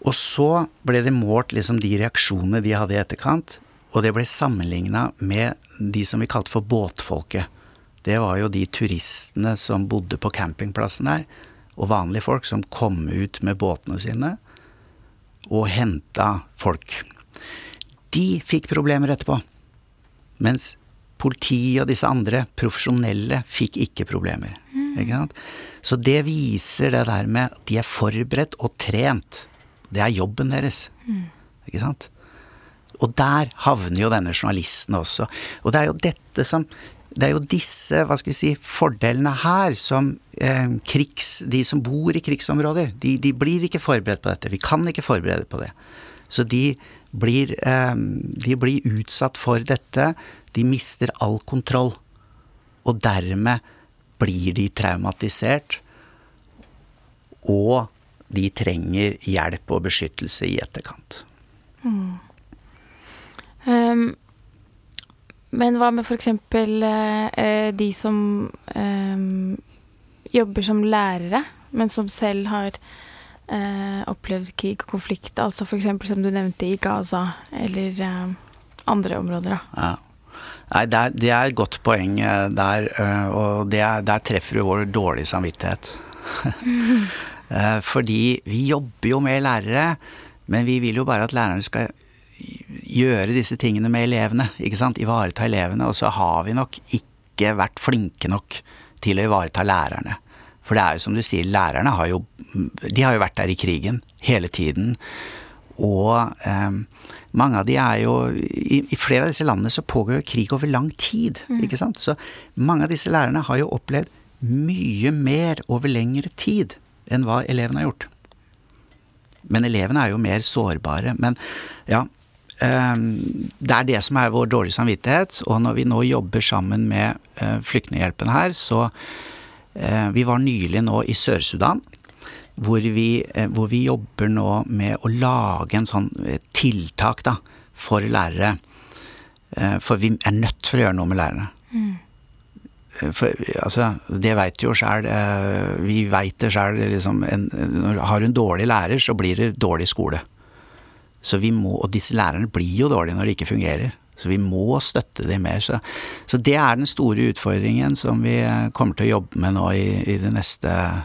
Speaker 3: Og så ble det målt liksom de reaksjonene de hadde i etterkant, og det ble sammenligna med de som vi kalte for båtfolket. Det var jo de turistene som bodde på campingplassen der, og vanlige folk som kom ut med båtene sine og henta folk. De fikk problemer etterpå. Mens politiet og disse andre profesjonelle fikk ikke problemer. Sant? Så det viser det der med at de er forberedt og trent. Det er jobben deres. Mm. Ikke sant? Og der havner jo denne journalisten også. Og det er jo dette som det er jo disse hva skal vi si, fordelene her som eh, krigs, de som bor i krigsområder, de, de, blir ikke forberedt på dette. Vi kan ikke forberede på det. Så de blir, eh, de blir utsatt for dette. De mister all kontroll. Og dermed blir de traumatisert og de trenger hjelp og beskyttelse i etterkant. Mm.
Speaker 1: Um, men hva med f.eks. Uh, de som um, jobber som lærere, men som selv har uh, opplevd krig og konflikt, altså f.eks. som du nevnte i Gaza eller uh, andre områder? da?
Speaker 3: Ja. Nei, det er, det er, et godt poeng der, og er, der treffer du vår dårlige samvittighet. Fordi vi jobber jo med lærere, men vi vil jo bare at lærerne skal gjøre disse tingene med elevene. ikke sant? Ivareta elevene. Og så har vi nok ikke vært flinke nok til å ivareta lærerne. For det er jo som du sier, lærerne har jo De har jo vært der i krigen hele tiden. Og eh, mange av de er jo i, i, flere av disse landene så pågår jo krig over lang tid. Mm. ikke sant? Så mange av disse lærerne har jo opplevd mye mer over lengre tid enn hva elevene har gjort. Men elevene er jo mer sårbare. Men ja, Ehm, det er det som er vår dårlige samvittighet. Og når vi nå jobber sammen med eh, Flyktninghjelpen her, så eh, Vi var nylig nå i Sør-Sudan. Hvor vi, eh, hvor vi, jobber nå med å lage en sånn tiltak da, for lærere. For vi er nødt for å gjøre noe med lærerne. Mm. For, altså, det veit jo sjæl. Vi veit det sjæl. Liksom, har du en dårlig lærer, så blir det dårlig skole. Så vi må, og disse lærerne blir jo dårlige når det ikke fungerer. Så vi må støtte dem mer. Så, så det er den store utfordringen som vi eh, kommer til å jobbe med nå i, i det neste, uh,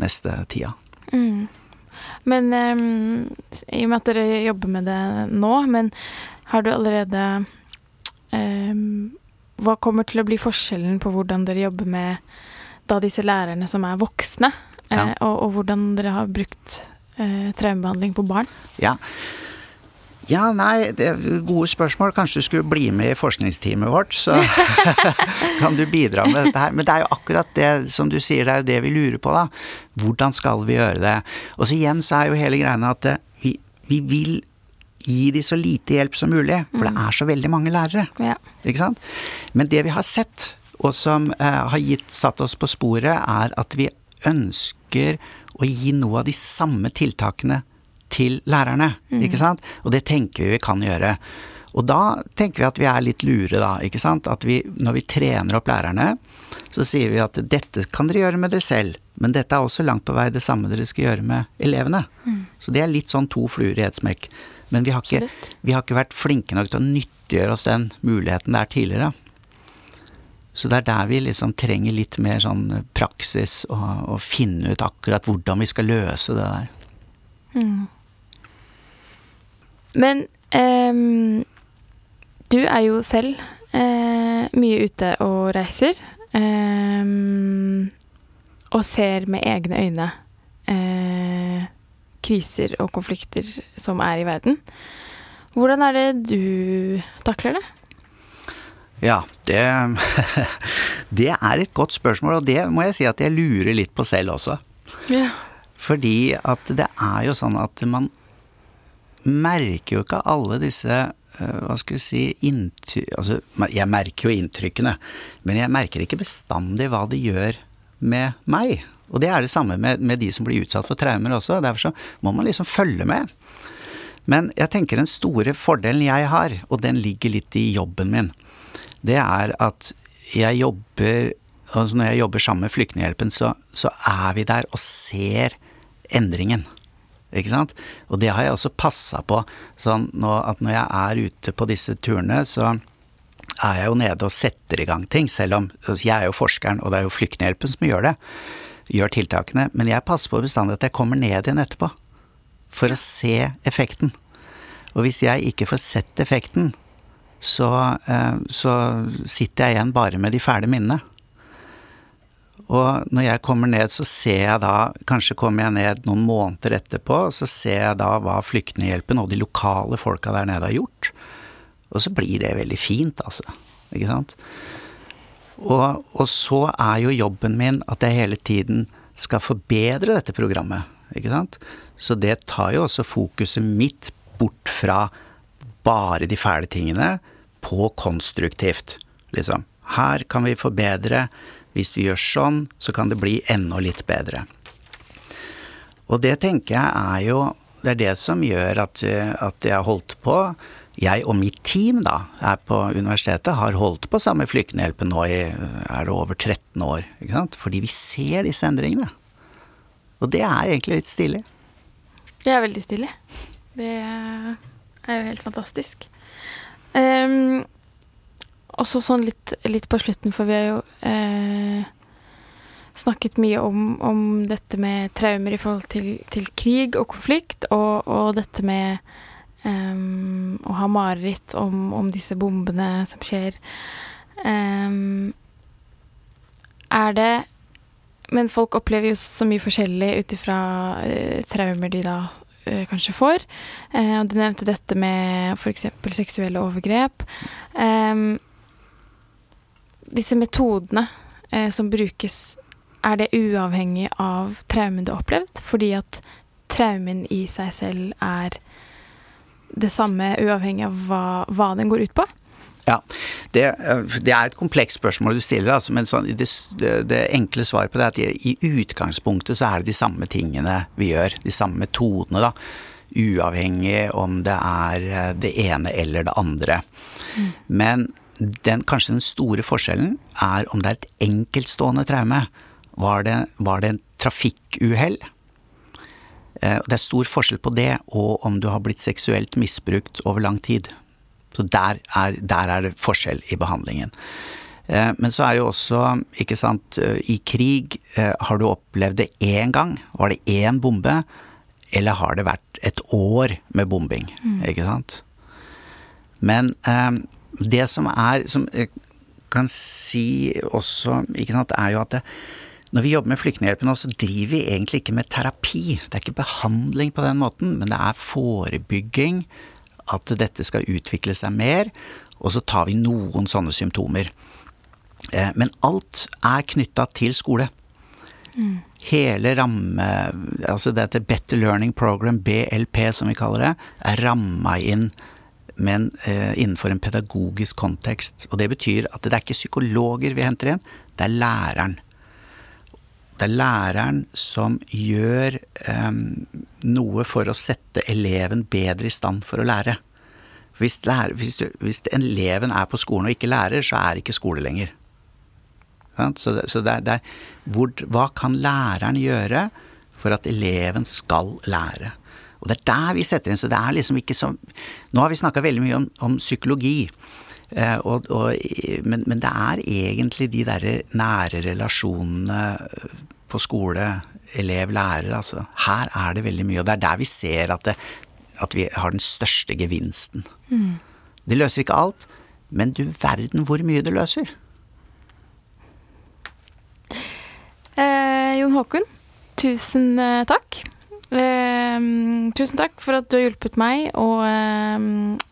Speaker 3: neste tida. Mm.
Speaker 1: Men um, i og med at dere jobber med det nå, men har du allerede um, Hva kommer til å bli forskjellen på hvordan dere jobber med da disse lærerne som er voksne, ja. uh, og, og hvordan dere har brukt uh, traumebehandling på barn?
Speaker 3: Ja. Ja, nei, det er gode spørsmål. Kanskje du skulle bli med i forskningsteamet vårt, så kan du bidra med dette her. Men det er jo akkurat det som du sier, det er jo det vi lurer på, da. Hvordan skal vi gjøre det? Og så igjen så er jo hele greia at eh, vi, vi vil gi de så lite hjelp som mulig, for det mm. er så veldig mange lærere. Ja. Ikke sant? Men det vi har sett, og som eh, har gitt, satt oss på sporet, er at vi ønsker å gi noe av de samme tiltakene til lærerne. Mm. ikke sant? Og det tenker vi vi kan gjøre. Og da tenker vi at vi er litt lure, da. ikke sant? At vi, når vi trener opp lærerne, så sier vi at dette kan dere gjøre med dere selv, men dette er også langt på vei det samme dere skal gjøre med elevene. Mm. Så det er litt sånn to fluer i ett smekk. Men vi har, ikke, vi har ikke vært flinke nok til å nyttiggjøre oss den muligheten der tidligere. Så det er der vi liksom trenger litt mer sånn praksis, og, og finne ut akkurat hvordan vi skal løse det der. Mm.
Speaker 1: Men um, du er jo selv uh, mye ute og reiser. Um, og ser med egne øyne uh, kriser og konflikter som er i verden. Hvordan er det du takler det?
Speaker 3: Ja, det, det er et godt spørsmål, og det må jeg si at jeg lurer litt på selv også. Ja. Fordi at det er jo sånn at man merker jo ikke alle disse eh, hva skal vi si Altså, jeg merker jo inntrykkene, men jeg merker ikke bestandig hva det gjør med meg. Og det er det samme med, med de som blir utsatt for traumer også. Derfor så må man liksom følge med. Men jeg tenker den store fordelen jeg har, og den ligger litt i jobben min, det er at jeg jobber altså Når jeg jobber sammen med Flyktninghjelpen, så, så er vi der og ser endringen. Ikke sant? Og det har jeg også passa på. Sånn at når jeg er ute på disse turene, så er jeg jo nede og setter i gang ting. Selv om altså jeg er jo forskeren, og det er jo Flyktninghjelpen som gjør det. Gjør tiltakene. Men jeg passer på bestandig at jeg kommer ned igjen etterpå. For å se effekten. Og hvis jeg ikke får sett effekten, så, eh, så sitter jeg igjen bare med de fæle minnene. Og når jeg kommer ned, så ser jeg da Kanskje kommer jeg ned noen måneder etterpå, så ser jeg da hva Flyktninghjelpen og de lokale folka der nede har gjort. Og så blir det veldig fint, altså. Ikke sant? Og, og så er jo jobben min at jeg hele tiden skal forbedre dette programmet. Ikke sant? Så det tar jo også fokuset mitt bort fra bare de fæle tingene på konstruktivt. Liksom. Her kan vi forbedre. Hvis vi gjør sånn, så kan det bli enda litt bedre. Og det tenker jeg er jo Det er det som gjør at, at jeg har holdt på. Jeg og mitt team da, her på universitetet har holdt på sammen med Flyktninghjelpen nå i er det over 13 år. ikke sant? Fordi vi ser disse endringene. Og det er egentlig litt stilig.
Speaker 1: Det er veldig stilig. Det er jo helt fantastisk. Um, også sånn litt, litt, på slutten, for vi har jo eh, snakket mye om, om, dette med traumer i forhold til, til krig og konflikt, og, og dette med um, å ha mareritt om, om, disse bombene som skjer. Um, er det Men folk opplever jo så mye forskjellig ut ifra uh, traumer de da uh, kanskje får. Uh, du nevnte dette med f.eks. seksuelle overgrep. Um, disse metodene som brukes er det uavhengig av traumen du har opplevd? Fordi at traumen i seg selv er det samme uavhengig av hva, hva den går ut på?
Speaker 3: Ja, det, det, er et komplekst spørsmål du stiller, altså, men sånn, det, det, enkle svaret på det er at i, utgangspunktet så er det de samme tingene vi gjør. De samme metodene, da. Uavhengig om det er eh, det ene eller det andre. Mm. Men den, kanskje den store forskjellen er om det er et enkeltstående traume. Var det, var det en trafikkuhell? Eh, det er stor forskjell på det og om du har blitt seksuelt misbrukt over lang tid. Så der er, der er det forskjell i behandlingen. Eh, men så er det jo også, ikke sant, eh, i krig, har du opplevd det én gang? Var det én bombe? Eller har det vært et år med bombing? Mm. Ikke sant? Men det som er Som jeg kan si også, ikke sant, er jo at det, når vi jobber med Flyktninghjelpen nå, så driver vi egentlig ikke med terapi. Det er ikke behandling på den måten, men det er forebygging. At dette skal utvikle seg mer. Og så tar vi noen sånne symptomer. Eh, men alt er knytta til skole. Mm. Hele ramme... Altså dette Better Learning Program, BLP som vi kaller det, er ramma inn men eh, innenfor en pedagogisk kontekst. Og det betyr at det er ikke psykologer vi henter inn, det er læreren. Det er læreren som gjør um, noe for å sette eleven bedre i stand for å lære. Hvis, lærer, hvis, du, hvis, eleven er på skolen og ikke lærer, så er det ikke skole lenger. Så, det, så det er, det er, hvor, hva kan læreren gjøre for at eleven skal lære? Og det er der vi setter inn. Så det er liksom ikke så Nå har vi snakka veldig mye om, om psykologi. Eh, og, og, men, men, det er egentlig de derre nære relasjonene på skole, elev, lærer, altså. Her er det veldig mye, og det er der vi ser at, det, at vi har den største gevinsten. Mm. Det løser ikke alt, men du verden hvor mye det løser.
Speaker 1: Eh, Jon Håkon, tusen eh, takk. Eh, tusen takk for at du har hjulpet meg og eh,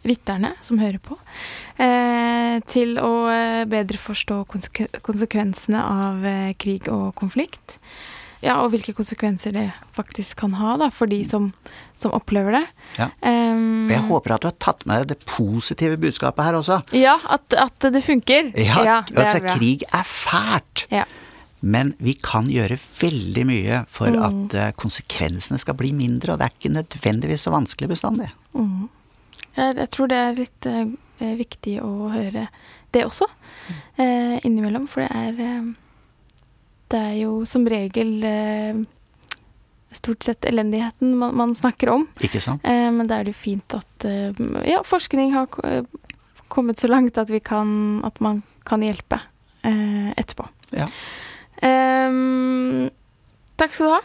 Speaker 1: lytterne som hører på, eh, til å eh, bedre forstå konsekvensene av eh, krig og konflikt. Ja, og hvilke konsekvenser det faktisk kan ha da, for de som, som opplever det.
Speaker 3: Ja. Um, jeg håper at du har tatt med det positive budskapet her også.
Speaker 1: Ja, at, at det funker.
Speaker 3: Ja, ja det altså, krig er fælt. Ja. Men vi kan gjøre veldig mye for mm. at uh, konsekvensene skal bli mindre, og det er ikke nødvendigvis så vanskelig bestandig. Mm.
Speaker 1: Jeg, jeg, tror det er litt uh, viktig å høre det også, uh, innimellom, for det er Det er jo som regel stort sett elendigheten man, man, snakker om.
Speaker 3: Ikke sant?
Speaker 1: men da er det jo fint at ja, forskning har kommet så langt at vi kan At man kan hjelpe etterpå. Ja. Um, takk skal du ha.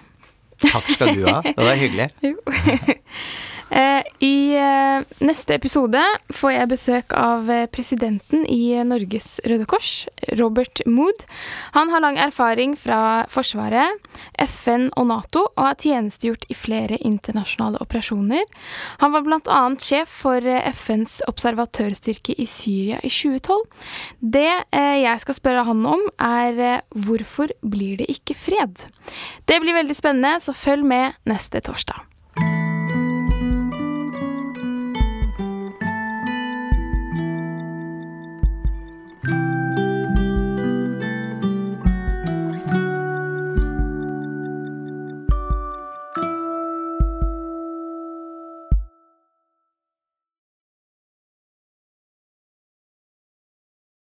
Speaker 3: Takk skal du ha. Det var hyggelig.
Speaker 1: Eh, I eh, neste episode får jeg besøk av eh, presidenten i Norges Røde Kors, Robert Mood. Han har lang erfaring fra Forsvaret, FN og Nato, og har tjenestegjort i flere internasjonale operasjoner. Han var bl.a. sjef for FNs observatørstyrke i Syria i 2012. Det jeg skal spørre han om, er hvorfor blir det ikke fred? Det blir veldig spennende, så følg med neste torsdag.